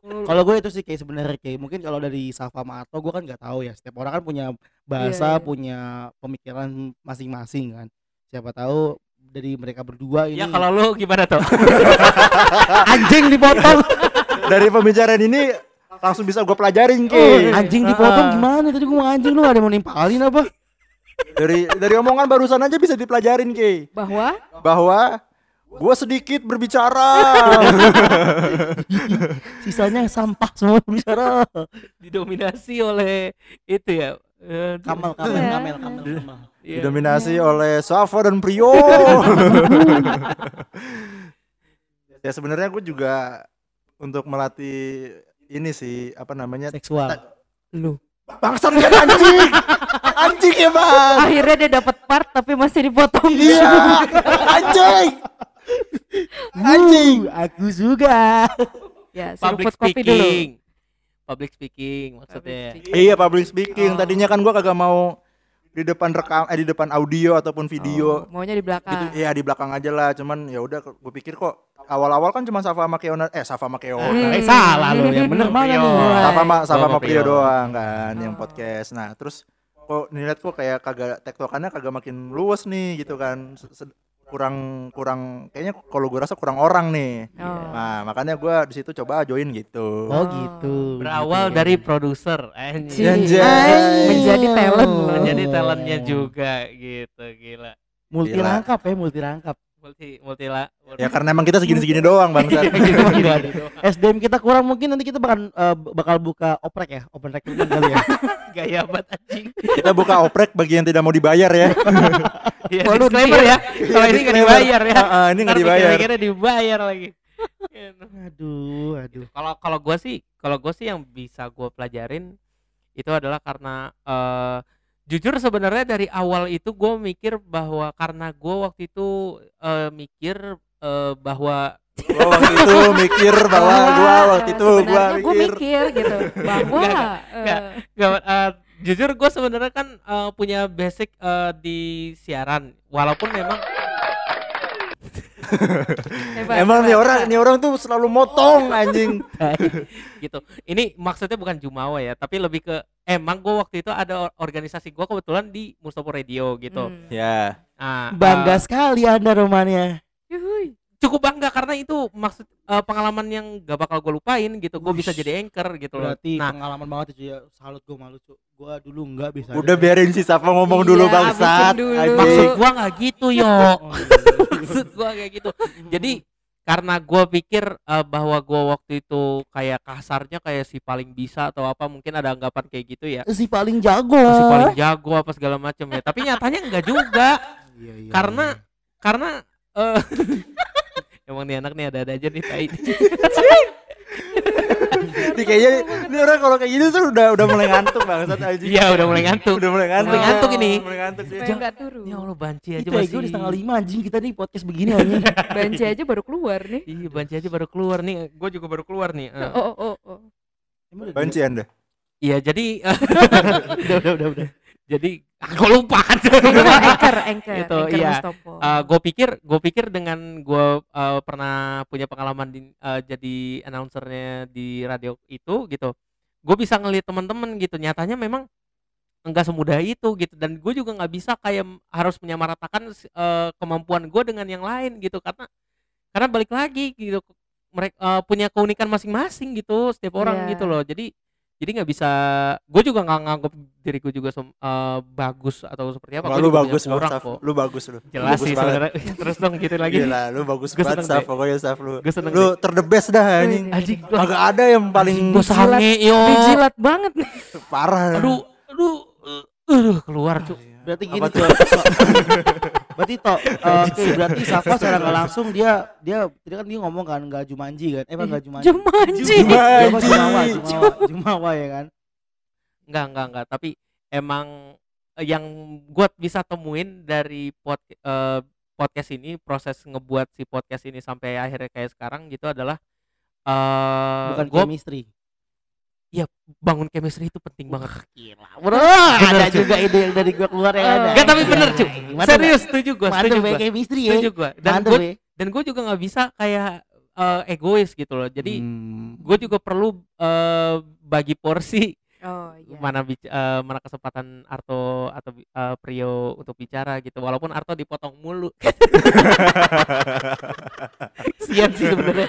kalau gue itu sih kayak sebenarnya kayak mungkin kalau dari Safa sama Ato gue kan nggak tahu ya setiap orang kan punya bahasa Iya, iya. punya pemikiran masing-masing kan siapa tahu dari mereka berdua ini ya kalau lu gimana tuh anjing dipotong Dari pembicaraan ini langsung bisa gue pelajarin Oh, ki. anjing dipotong Ah. gimana tadi gue mau anjing lu ada yang mau nimpalin apa Dari dari omongan barusan aja bisa dipelajarin ki. Bahwa Bahwa gue sedikit berbicara. sisanya sampah semua bicara didominasi oleh itu ya eh, kamal kamal Iya. kamel kamel kamel. Iya. Didominasi oleh Safa dan Prio. ya sebenarnya gue juga untuk melatih ini sih apa namanya? Seksual. Lu. Bangsat kan anjing. Anjing ya bang. Akhirnya dia dapat part tapi masih dipotong. iya. Anjing. Anjing. Uh, aku juga. Ya, public seruput kopi dulu. Public speaking maksudnya. speaking. iya public speaking. Oh. tadinya kan gue kagak mau di depan rekam eh di depan audio ataupun video. Oh, maunya di belakang. gitu iya di belakang aja lah. Cuman ya udah gue pikir kok awal-awal kan cuma Safa sama Keona eh Safa sama Keona. Hmm. eh salah lo yang bener mana nih? Safa sama Safa Gua sama Prio doang kan yang Oh. podcast. Nah terus kok nilihat kok kayak kagak tektokannya kagak makin luas nih gitu kan kurang kurang kayaknya kalau gue rasa kurang orang nih Oh. nah makanya gue di situ coba join gitu oh gitu berawal Gitu. dari produser anjing Anjay. Anjay. Menjadi talent loh. menjadi Oh. talentnya juga gitu gila multi Gila. rangkap ya multi rangkap multi multi lah ya karena emang kita segini-segini doang bang SDM kita kurang mungkin nanti kita bakal eh, bakal buka oprek ya open recruitment kali ya. Gaya banget anjing. Kita buka oprek bagi yang tidak mau dibayar ya. Ya Volunteer. disclaimer ya. Kalau ini nggak dibayar ya. Ah, ah, ini nggak dibayar pikir-pikirnya dibayar. lagi. Gitu. aduh aduh. Kalau kalau gue sih kalau gue sih yang bisa gue pelajarin itu adalah karena eh jujur sebenarnya dari awal itu gue mikir bahwa karena gue waktu itu eh, mikir eh, bahwa gua waktu itu mikir bahwa gua waktu itu gua sebenarnya gua mikir. mikir gitu bahwa Enggak, enggak, eh, Gak, eh, jujur gue sebenarnya kan eh, punya basic eh, di siaran walaupun memang hebat, emang nih orang nih orang tuh selalu motong anjing. Gitu. Ini maksudnya bukan jumawa ya tapi lebih ke emang gue waktu itu ada or- organisasi gue kebetulan di Mustopo Radio gitu. Hmm. ya. Nah, bangga eh, sekali anda romannya. Yuhui. cukup bangga karena itu maksud eh, pengalaman yang gak bakal gue lupain gitu. Gue bisa jadi anchor gitu loh. Berarti nah. pengalaman banget itu ya. Salut gue malu cu gue dulu nggak bisa udah biarin si Safa ngomong dulu Iya, bangsat. dulu. anjing. maksud gua nggak gitu yo Oh, maksud gua kayak gitu. Jadi karena gua pikir eh, bahwa gua waktu itu kayak kasarnya kayak si paling bisa atau apa mungkin ada anggapan kayak gitu ya. Si paling jago. Si paling jago apa segala macam ya. Tapi nyatanya enggak juga. Iya, iya, karena karena eh emang nih anak nih ada-ada aja nih tai Ini kayaknya ini orang kalau kayak gini tuh udah udah mulai ngantuk banget anjing. Iya, udah mulai ngantuk. Udah mulai ngantuk. Mulai ngantuk ini. Mulai ngantuk supaya nggak turun Ya Allah banci aja Itu ya masih. gue udah setengah lima anjing kita nih podcast begini anjing. banci aja baru keluar nih Iya, banci aja baru keluar nih. Gue juga baru keluar nih. Eh, oh oh oh udah Banci Anda. Iya, jadi udah udah udah udah. Jadi aku lupa kan. anchor anchor Itu, anchor iya. Mustopo. gue pikir gue pikir dengan gue pernah punya pengalaman di, eh, jadi announcernya di radio itu gitu gue bisa ngelihat teman-teman gitu nyatanya memang enggak semudah itu gitu dan gue juga nggak bisa kayak harus menyamaratakan eh, kemampuan gue dengan yang lain gitu karena karena balik lagi gitu mereka punya keunikan masing-masing gitu setiap orang Iya. gitu loh jadi jadi nggak bisa gue juga nggak nganggap diriku juga sem- eh, bagus atau seperti apa Wah, Gua lu bagus kurang Saf. kok Lu bagus lu. jelas Bagus sih sebenarnya terus dong gitu lagi Gila, lu bagus Gua banget Saf deh. pokoknya Saf lu. seneng Lu ter the best dah anjing. anjing Kagak ada yang paling gue sange yo dijilat banget nih parah. aduh aduh uh, aduh keluar cuk Berarti gini tuh. berarti toh eh, oke berarti Safa secara nggak langsung dia dia tadi kan dia ngomong kan nggak jumanji kan? Eh apa nggak jumanji? Jumanji Jumanji. Jumawa, Jumawa, Jumawa ya kan? enggak enggak enggak tapi emang eh, yang gue bisa temuin dari pod, eh, podcast ini proses ngebuat si podcast ini sampai akhirnya kayak sekarang gitu adalah eh Bukan gue chemistry. Bangun chemistry itu penting banget Gila, bro. ada juga ide yang dari gua keluar yang ada. Enggak tapi bener cuy Mantap, serius setuju gue Mantap setuju ya gue chemistry ya. setuju gue dan gue ya. dan gue juga nggak bisa kayak eh, egois gitu loh jadi Hmm. gue juga perlu eh, bagi porsi oh iya mana bic- eh, mana kesempatan Arto atau eh, Prio untuk bicara gitu walaupun Arto dipotong mulu sian sih sebenarnya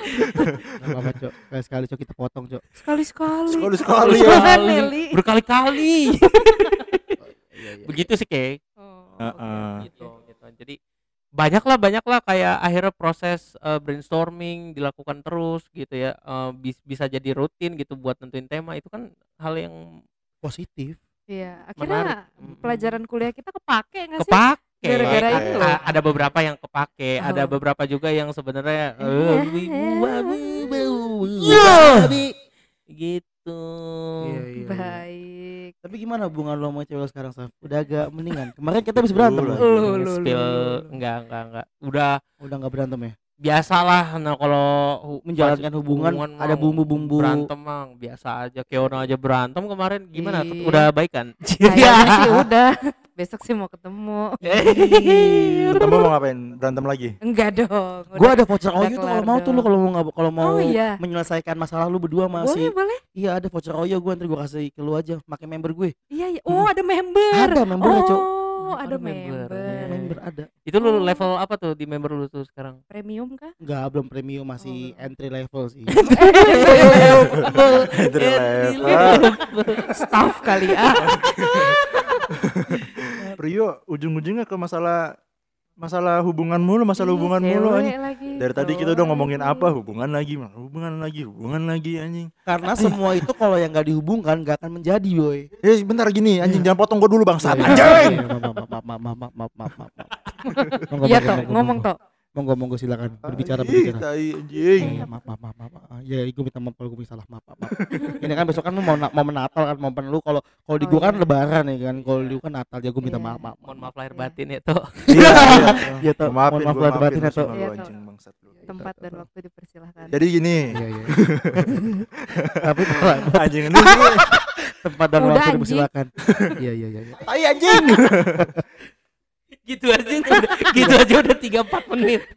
Nggak apa-apa, Cok. Sekali sekali Cok kita potong, Cok. sekali sekali Sekali sekali Iya, ya. Berkali-kali Iya, iya. begitu sih kayak Oh, Heeh. oke, oke. gitu gitu jadi banyak lah banyak lah kayak akhirnya proses eh, brainstorming dilakukan terus gitu ya Eh, bis- bisa jadi rutin gitu buat nentuin tema itu kan hal yang Positif. Iya, Menarik. akhirnya Mm. pelajaran kuliah kita kepake nggak sih? kepake Gara-gara itu A- loh. ada beberapa yang kepake ada Oh. beberapa juga yang sebenarnya Iya. Iya. gitu Iya, iya. Baik. Tapi gimana hubungan lo sama cewek lo sekarang, Saf? Udah agak mendingan. Kemarin kita habis berantem. Lu loh. lagi. Lu, lu, lu, spill enggak enggak enggak udah Udah nggak berantem ya? biasalah nah kalau hu- Menjalankan hubungan, mah ada bumbu-bumbu. berantem mah biasa aja Keono aja berantem kemarin gimana Iya. udah baikan Kayaknya sih udah. Besok sih mau ketemu. Kamu mau ngapain? Berantem lagi? Enggak dong. Gua udah. ada voucher Oyo tuh kelar kalau mau tuh lo dong. kalau mau nggak kalau mau Oh iya. menyelesaikan masalah lu berdua Boleh, masih. boleh. Iya ada voucher Oyo gue nanti gue kasih ke lu aja pakai member gue. Iya, iya. Oh, ada member. Ada membernya, Cok. Oh, ada Ada member. member. Member ada. itu lu Oh. level apa tuh di member lu tuh sekarang Premium kah? Enggak, belum premium masih Oh. entry level sih. Entry level. Staff kali ah. Rio ujung-ujungnya ke masalah masalah hubungan mulu, masalah iya, hubungan mulu. Lagi. Dari tadi kita udah ngomongin apa, hubungan lagi, hubungan lagi, hubungan lagi anjing. Karena semua itu kalau yang gak dihubungkan gak akan menjadi, boy. Eh bentar gini, anjing jangan potong gue dulu bang, saat anjing. Maaf, maaf, maaf, maaf, maaf, maaf. Iya toh, ngomong toh. Monggo, monggo silakan berbicara, Anjing, berbicara. tai, anjing. Iya, maaf, maaf, maaf, maaf. Ya, gue minta maaf kalau gue salah, maaf, maaf, maaf. Ini kan besok kan mau mau Natal kan, mau lu kalau kalau di Oh, gua kan iya. lebaran ya kan. Kalau di gua kan Natal, ya gue minta Iya. maaf, maaf. mohon maaf lahir Iya. batin ya tuh Iya, iya. Iya, maafin, Mohon maaf lahir batin ya, Iya, bangsat lu. Tempat dan waktu dipersilahkan. Jadi gini, Iya, iya. Tapi anjing ini tempat dan waktu anjing. dipersilakan. Iya, iya, iya. iya. tai anjing. gitu aja udah, gitu aja udah tiga empat menit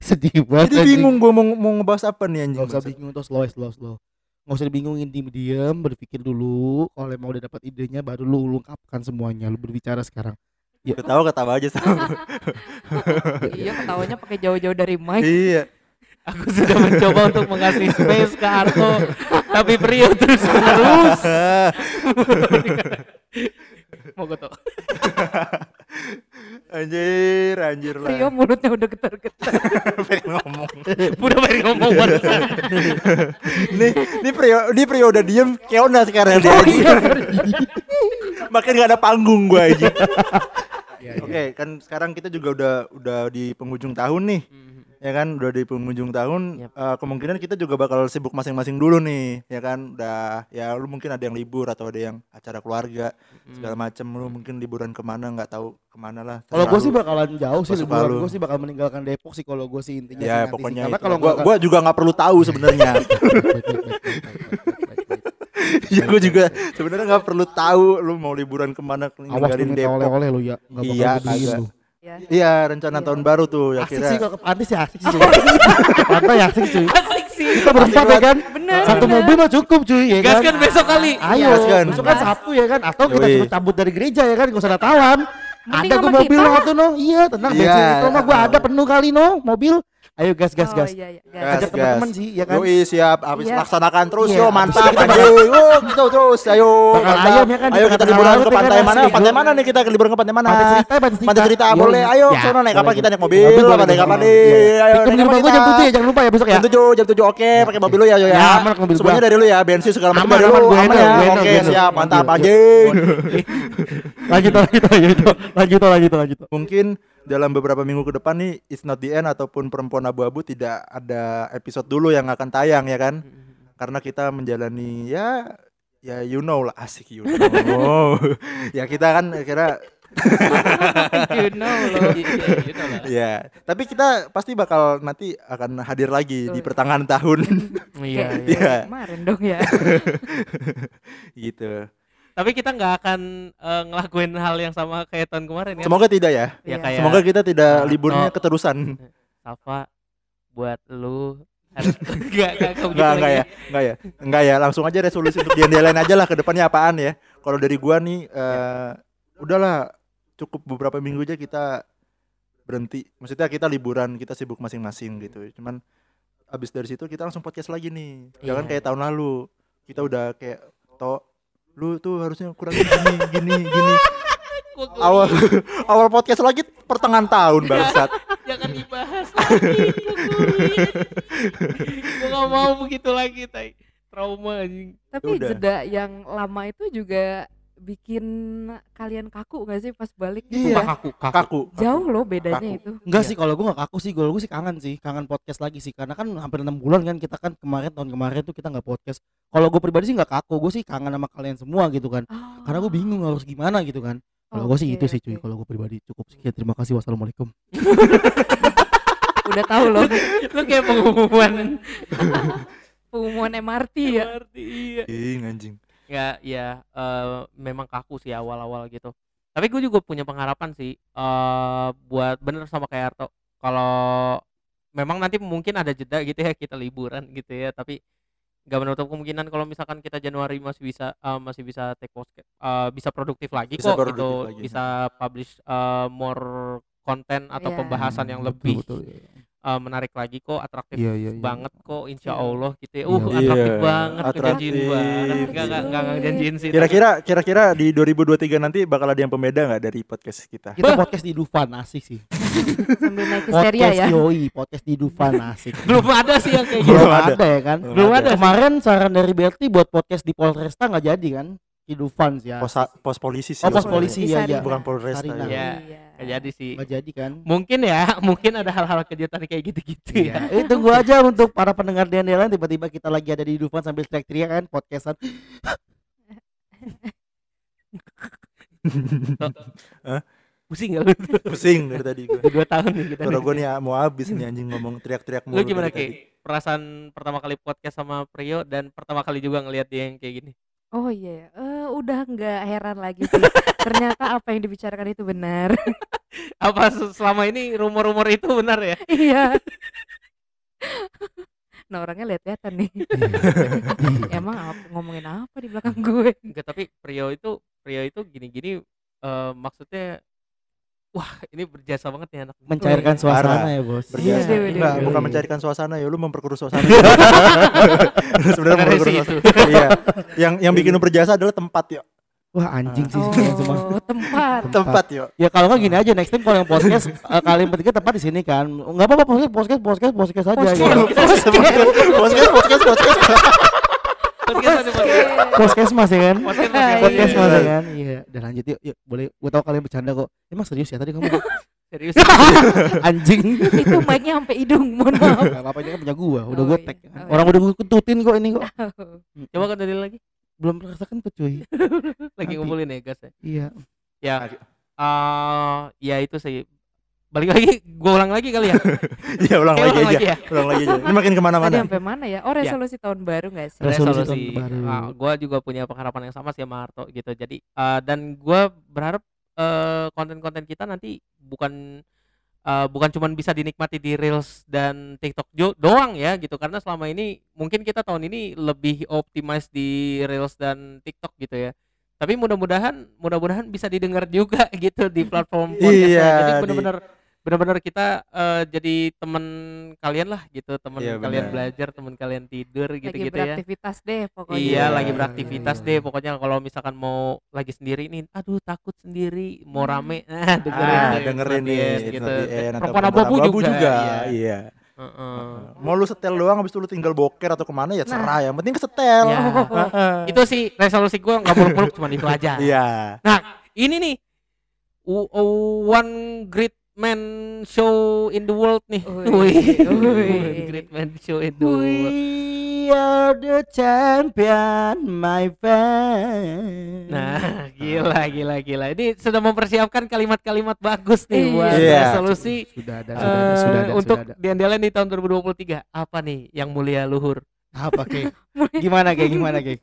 Sedih banget. Jadi bingung gua mau mau ngebahas apa nih anjing. Gak usah bingung tuh slow slow slow Gak usah dibingungin diem diem berpikir dulu kalau emang udah dapat idenya baru lu ungkapkan semuanya lu berbicara sekarang Ketawa ketawa aja sama. iya, ketawanya pakai jauh-jauh dari mic. Iya. aku sudah mencoba untuk mengasih space ke Arto tapi Prio terus menerus mau gue tuh Anjir, anjir lah. Rio mulutnya udah getar-getar. Pengen ngomong. udah pengen ngomong barusan nih, nih Prio, nih Prio udah diem, Keona sekarang dia. Oh, iya. Makin gak ada panggung gua aja. Iya, Oke, kan sekarang kita juga udah udah di penghujung tahun nih. Ya kan udah di penghujung tahun Yap. eh, kemungkinan kita juga bakal sibuk masing-masing dulu nih ya kan? Udah ya lu mungkin ada yang libur atau ada yang acara keluarga segala Hmm. macem. Lu mungkin liburan ke mana nggak tahu ke mana lah Kalau gue sih bakalan jauh sih liburan. gue sih bakal meninggalkan Depok sih kalau gue sih intinya sih ya sih. pokoknya karena kalau gua, nggak- gua juga nggak perlu tahu sebenarnya. Ya gue juga sebenarnya nggak perlu tahu lu mau liburan ke mana ninggalin Depok. oleh-oleh lu ya. Nggak bakal Iya, gue kagak. Ya. iya rencana Iya. tahun baru tuh ya asik kira sih pantai sih asik sih pantai asik cuy Asik sih. kita berempat ya kan Bener. satu bener. mobil mah cukup cuy ya Gas kan kan besok kali. ayo Gaskan. besok kan. Sabtu ya kan atau kita suruh cabut dari gereja ya kan gak usah natawan Mending ada gue mobil lo tuh no iya tenang Iya. bensin itu mah gue ada penuh kali no mobil ayo gas gas Oh, gas. iya, iya, gas. Ajak teman-teman sih ya kan? Yoi siap. Habis Iya. laksanakan terus Iya, yo mantap anjing oh gitu terus ayo. Bakal ayam ya kan, ayo kita liburan ke ya kan, pantai mana pantai mana nih kita? Ke liburan ke pantai mana? Pantai cerita pantai cerita. Pantai boleh. Ayo Ya, sono naik kapal kita naik Mobil mobil naik kapal Iya. nih ayo Pick up naik rumah kapal gue jam kita. 7 ya jangan lupa ya besok ya. Jam tujuh, jam tujuh oke, pakai mobil lu ya, yo ya. Ya, mobil Semuanya gua. dari lu ya, bensin segala macam Aman, dari lu. Aman handle, ya. Oke, siap, mantap Mobil. anjing. lanjut lanjut lanjut. Lanjut lanjut lanjut. Mungkin dalam beberapa minggu ke depan nih It's Not The End ataupun Perempuan Abu-Abu tidak ada episode dulu yang akan tayang ya kan? Karena kita menjalani ya ya you know lah asik you know. ya kita kan kira You know loh. Iya, gitu lah. ya, tapi kita pasti bakal nanti akan hadir lagi di Betul. pertengahan tahun Iya, iya. Iya. Kemarin dong ya. gitu. Tapi kita nggak akan eh, ngelakuin hal yang sama kayak tahun kemarin ya. Semoga tidak ya. Ya kayak Semoga kita tidak Nah, liburnya no. keterusan. Safa buat lu harus enggak enggak kayak begitu Enggak, enggak lagi. ya, enggak ya, enggak ya. Langsung aja resolusi untuk lain aja lah ke depannya apaan ya. Kalau dari gua nih, eh udahlah cukup beberapa minggu aja kita berhenti. Maksudnya kita liburan, kita sibuk masing-masing gitu. Cuman abis dari situ kita langsung podcast lagi nih. Jangan Iya. kayak tahun lalu. Kita udah kayak to lu tuh harusnya kurang gini gini gini. Awal awal podcast lagi pertengahan tahun bangsat. jangan dibahas lagi gue gak mau begitu lagi tai. Trauma anjing. Tapi Udah. jeda yang lama itu juga bikin kalian kaku gak sih pas balik Iya. gitu ya? kaku kaku kaku Jauh loh bedanya Kaku. itu. Enggak Iya. sih kalau gue gak kaku sih, kalau gue sih kangen sih, kangen podcast lagi sih karena kan hampir enam bulan kan kita kan kemarin tahun kemarin tuh kita nggak podcast. Kalau gue pribadi sih nggak kaku, gue sih kangen sama kalian semua gitu kan. Oh. Karena gue bingung harus gimana gitu kan. Kalau gue sih itu sih cuy, kalau gue pribadi cukup sekian. Terima kasih wassalamualaikum. Udah tahu loh lu kayak pengumuman pengumuman MRT ya. Berarti iya Ing, anjing ya ya eh, memang kaku sih awal-awal gitu tapi gue juga punya pengharapan sih eh buat bener sama kayak Arto kalau memang nanti mungkin ada jeda gitu ya kita liburan gitu ya tapi nggak menutup kemungkinan kalau misalkan kita Januari masih bisa eh, masih bisa take podcast eh, bisa produktif lagi Bisa kok produktif gitu lagi. bisa publish eh, more konten atau Iya. pembahasan yang Betul, lebih betul, iya. Eh, menarik lagi kok atraktif Iya, iya, iya. banget kok insya Iya. Allah gitu ya Iya, uh iya. atraktif Iya, banget atraktif. banget nggak nggak nggak ngejanjiin sih tapi- Kira-kira kira-kira di 2023 nanti bakal ada yang pembeda nggak dari podcast kita? Kita podcast di Dufan asik sih. Sambil naik histeria Podcast ya. yoi, podcast di Dufan asik. belum ada sih yang kayak gitu Belum ada. ada ya kan. Belum ada sih. Kemarin saran dari Berti buat podcast di Polresta nggak jadi kan? Di Dufan sih ya. Pos, pos polisi sih. Oh, pos polisi ya ya. Bukan Polresta. Sarina. ya. Iya. Nggak jadi sih Nggak jadi kan? mungkin ya mungkin ada hal-hal kejutan kayak gitu-gitu ya Eh, tunggu aja untuk para pendengar DNDLan tiba-tiba kita lagi ada di Dufan sambil teriak-teriak kan podcastan. pusing gak lu Pusing dari tadi gue. Udah dua tahun nih kita nih. gue nih mau habis nih anjing ngomong teriak-teriak lu mulu gimana dari tadi. Ki perasaan pertama kali podcast sama Prio dan pertama kali juga ngelihat dia yang kayak gini Oh iya, ya. Eh, udah nggak heran lagi sih. Ternyata apa yang dibicarakan itu benar. apa se- selama ini rumor-rumor itu benar ya Iya. nah orangnya lihat-lihatan nih. Emang apa, ngomongin apa di belakang gue? Enggak tapi Prio itu Prio itu gini-gini eh, maksudnya wah ini berjasa banget nih anak Mencairkan Iya. suasana Parah. ya, Bos. Berjasa. Iya, iya, Enggak, iya. bukan mencarikan suasana ya, lu memperkeruh suasana. Sebenarnya Sebenarnya memperkeruh suasana. Iya. Yang yang bikin lu berjasa adalah tempat ya. Wah, anjing sih kalian semua. Oh, tempat. Tempat ya. Ya kalau nggak gini aja next time kalau yang podcast eh, kalian bertiga tempat di sini kan. Enggak apa-apa podcast podcast podcast podcast aja Podcast. ya. Podcast, podcast, podcast, podcast. Podcast ada podcast mas ya kan? podcast Iya. Podcast Iya. mas ya kan? Iya, udah lanjut yuk. Yuk, boleh gua tahu kalian bercanda kok. Emang serius ya tadi kamu? Serius. Anjing. itu mic-nya sampai hidung, mohon maaf. Gak apa-apa ini kan punya gua, udah Oh, gua iya. tag. Oh, Orang iya. udah gua ketutin kok ini kok. Coba kan dari lagi. Belum rasa kentut cuy. Lagi ngumpulin ya gas ya. Iya. Ya. Eh ya itu sih. Balik lagi, gua ulang lagi kali ya. Iya ulang lagi ulang aja. lagi ya. Ulang lagi aja. Ini makin ke mana-mana. sampai mana ya? Oh, resolusi tahun baru gak sih? Resolusi resolusi. tahun baru. Gua juga punya pengharapan yang sama sih sama Arto gitu. Jadi eh, dan gua berharap eh, konten-konten kita nanti bukan eh, bukan cuman bisa dinikmati di Reels dan TikTok jo- doang ya gitu karena selama ini mungkin kita tahun ini lebih optimize di Reels dan TikTok gitu ya. Tapi mudah-mudahan mudah-mudahan bisa didengar juga gitu di platform podcast. Iya, Jadi di- benar-benar kita eh, jadi teman kalian lah gitu, teman Iya, kalian benar. belajar, teman kalian tidur Lagi gitu-gitu ya. beraktivitas deh pokoknya. Iya, Iya, lagi iya, beraktivitas iya. deh. Pokoknya kalau misalkan mau lagi sendiri nih, aduh takut sendiri, mau Hmm. rame, ah dengerin, Ah, dengerin nih, gitu. The End, Perempuan abu-abu Abu-Abu juga, Iya. iya. Heeh. Mau lu setel doang habis itu lu tinggal boker atau ke mana ya Nah. serah, yang penting kesetel. Ya. Heeh. Itu sih resolusi gue nggak muluk-muluk cuma itu aja. Iya. Ini nih, one great man show in the world nih. Wih, great man show in the world. We are the champion, my friend. Nah, gila, gila, gila. Ini sudah mempersiapkan kalimat-kalimat bagus nih Iya. buat Iya. resolusi sudah ada, eh, sudah ada, sudah ada, untuk diandelin di tahun 2023. Apa nih yang mulia luhur? Apa kayak gimana kayak gimana kayak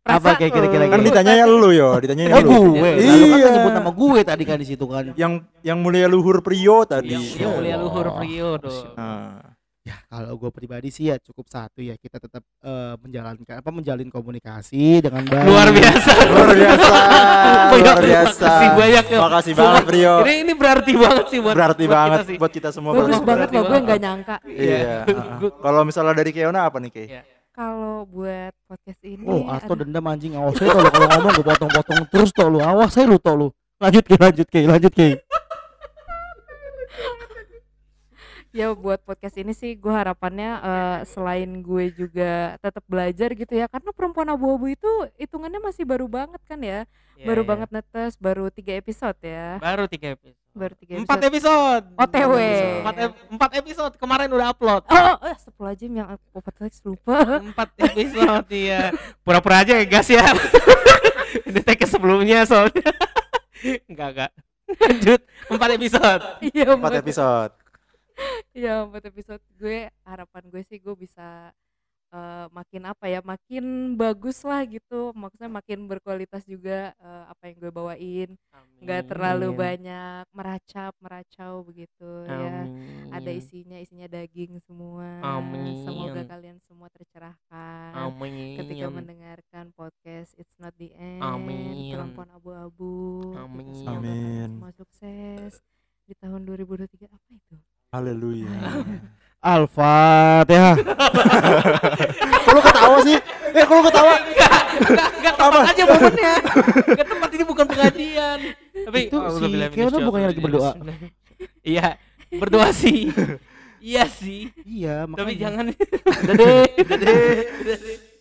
apa kayak kira-kira lu. Kan kayak ditanyanya lu yo, ditanyanya Oh lu. gue, Iya. lalu kan nyebut nama gue tadi kan di situ kan. Yang yang mulia luhur Prio tadi. Yang, yang mulia luhur. Prio tuh. Nah, Ya kalau gue pribadi sih ya cukup satu ya kita tetap eh, menjalankan apa menjalin komunikasi dengan baik. Luar biasa. luar biasa. Luar biasa. Makasih banyak ya. Makasih banget Prio. Ini ini berarti banget sih buat Berarti buat banget kita sih. buat kita semua Bagus Bang. banget berarti loh, gue banget. nggak nyangka. Iya. heeh. Kalau misalnya dari Keona apa nih, Kei? Iya. Kalau buat podcast ini, Oh, Arto aduh, dendam anjing awas saya kalau kalau ngomong gue potong-potong terus toh lu. Awas saya lu toh lu. Lanjut ke lanjut ke lanjut ke. ya buat podcast ini sih gue harapannya eh, selain gue juga tetap belajar gitu ya karena perempuan abu-abu itu hitungannya masih baru banget kan ya Iya, baru iya. banget netes baru tiga episode ya Baru tiga episode. baru tiga Empat episode episode. OTW. Empat, ep- empat episode kemarin udah upload. oh, oh, oh sepuluh aja yang aku lupa Empat episode iya. Pura-pura aja ya gas ya. Ini tag sebelumnya soalnya. enggak enggak. Lanjut empat episode. iya Empat empat episode. Iya empat episode gue harapan gue sih gue bisa eh, makin apa ya makin bagus lah gitu maksudnya makin berkualitas juga eh, apa yang gue bawain nggak terlalu Amin. banyak meracap meracau begitu ya ada Amin. isinya isinya daging semua Amin. semoga kalian semua tercerahkan Amin. ketika mendengarkan podcast It's Not the End Amin. perempuan abu-abu gitu. Amin. Amin. semua sukses di tahun 2023 apa itu Haleluya. Al-Fatihah. Kok lu ketawa sih? Eh, kok lu ketawa? Enggak, enggak tepat aja momennya. Enggak tepat ini bukan pengajian. Tapi Itu oh, si ini bukannya lagi berdoa? Iya, berdoa sih. Iya sih. Iya, makanya. Tapi jangan Udah deh, udah deh.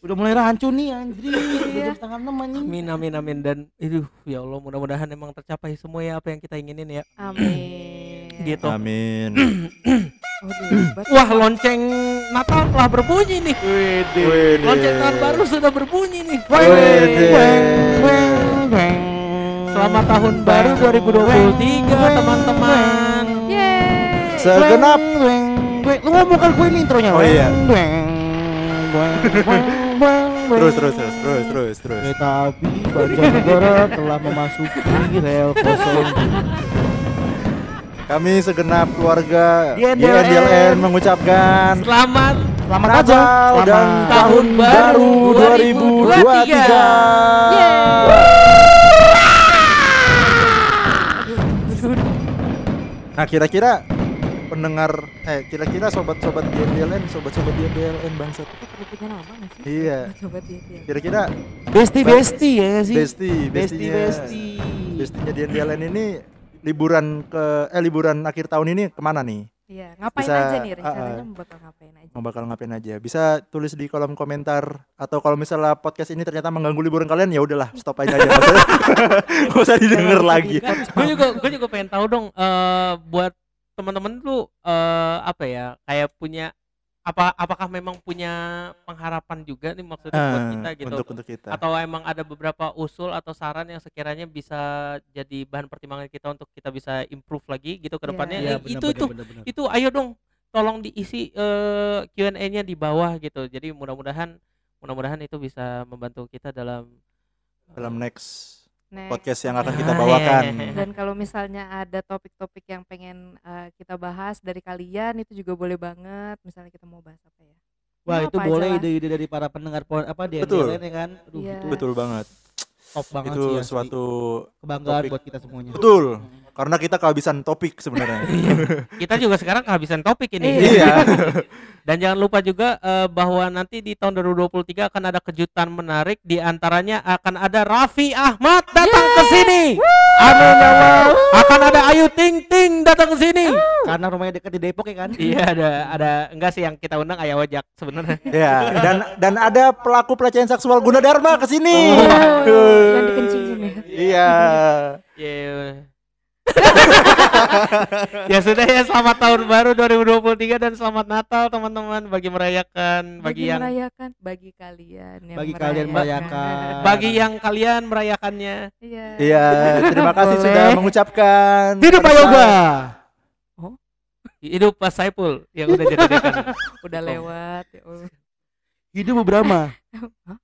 Udah mulai rancu nih anjir. Udah Iya. enam anjing. Amin amin amin dan itu ya Allah mudah-mudahan emang tercapai semua ya apa yang kita inginin ya. amin Gitu. Amin. Waduh, hebat. Wah, lonceng Natal telah berbunyi nih. Wede. Lonceng tahun baru sudah berbunyi nih. Wede. Selamat tahun baru 2023 teman-teman. Yeay. Segenap lu ngomong kan gue ini intronya. Oh, iya. Terus terus terus terus terus terus terus. Kereta api Banjarnegara telah memasuki rel kosong. Kami segenap keluarga YNDLN YNDLN mengucapkan Selamat Selamat aja. Natal dan tahun baru 2023. Nah kira-kira pendengar eh kira-kira sobat-sobat YNDLN sobat-sobat YNDLN bangsat? Iya. Dia. kira-kira Besti besti ya sih. besti Besti besti. bestinya YNDLN ini liburan ke eh liburan akhir tahun ini ke mana nih? Iya, ngapain Bisa, aja nih rencananya ah. mau bakal ngapain aja? mau bakal ngapain aja. Bisa tulis di kolom komentar atau kalau misalnya podcast ini ternyata mengganggu liburan kalian ya udahlah stop aja aja usah, nggak usah didengar lagi. gue juga gue juga pengen tahu dong eh buat teman-teman lu eh apa ya kayak punya apa apakah memang punya pengharapan juga nih maksudnya buat Ah, kita gitu? untuk untuk kita. Atau emang ada beberapa usul atau saran yang sekiranya bisa jadi bahan pertimbangan kita untuk kita bisa improve lagi gitu ke Iya. depannya? Eh, benar, itu itu itu ayo dong tolong diisi eh, Q&A-nya di bawah gitu. Jadi mudah-mudahan mudah-mudahan itu bisa membantu kita dalam dalam next Next. podcast yang akan kita bawakan iya. Dan kalau misalnya ada topik-topik yang pengen eh, kita bahas dari kalian itu juga boleh banget. Misalnya kita mau bahas apa ya? Wah Ya, itu boleh ide-ide dari para pendengar apa di Betul. Ya kan. Aduh, Iya. itu betul banget top banget itu sih asli. suatu kebanggaan topik. buat kita semuanya. betul karena kita kehabisan topik sebenarnya kita juga sekarang kehabisan topik ini iya Dan jangan lupa juga eh, bahwa nanti di tahun 2023 akan ada kejutan menarik di antaranya akan ada Raffi Ahmad datang ke sini. Amin ya Allah. Akan ada Ayu Ting Ting datang ke sini. Karena rumahnya dekat di Depok ya kan. Iya ada ada enggak sih yang kita undang Ayah Ojak sebenarnya. ya dan dan ada pelaku pelecehan seksual Gunadarma ke sini Oh, yang dikencingin ya. iya Iya. ya sudah ya selamat tahun baru 2023 dan selamat Natal teman-teman bagi merayakan bagi, yang merayakan bagi kalian yang Bagi kalian merayakan. bagi yang kalian merayakannya. Iya. iya terima kasih Boleh. sudah mengucapkan Hidup Pak pesan. Yoga. Hidup Pak Saipul yang udah jadi dekan. Udah lewat ya Allah. Hidup Brahma. Hah?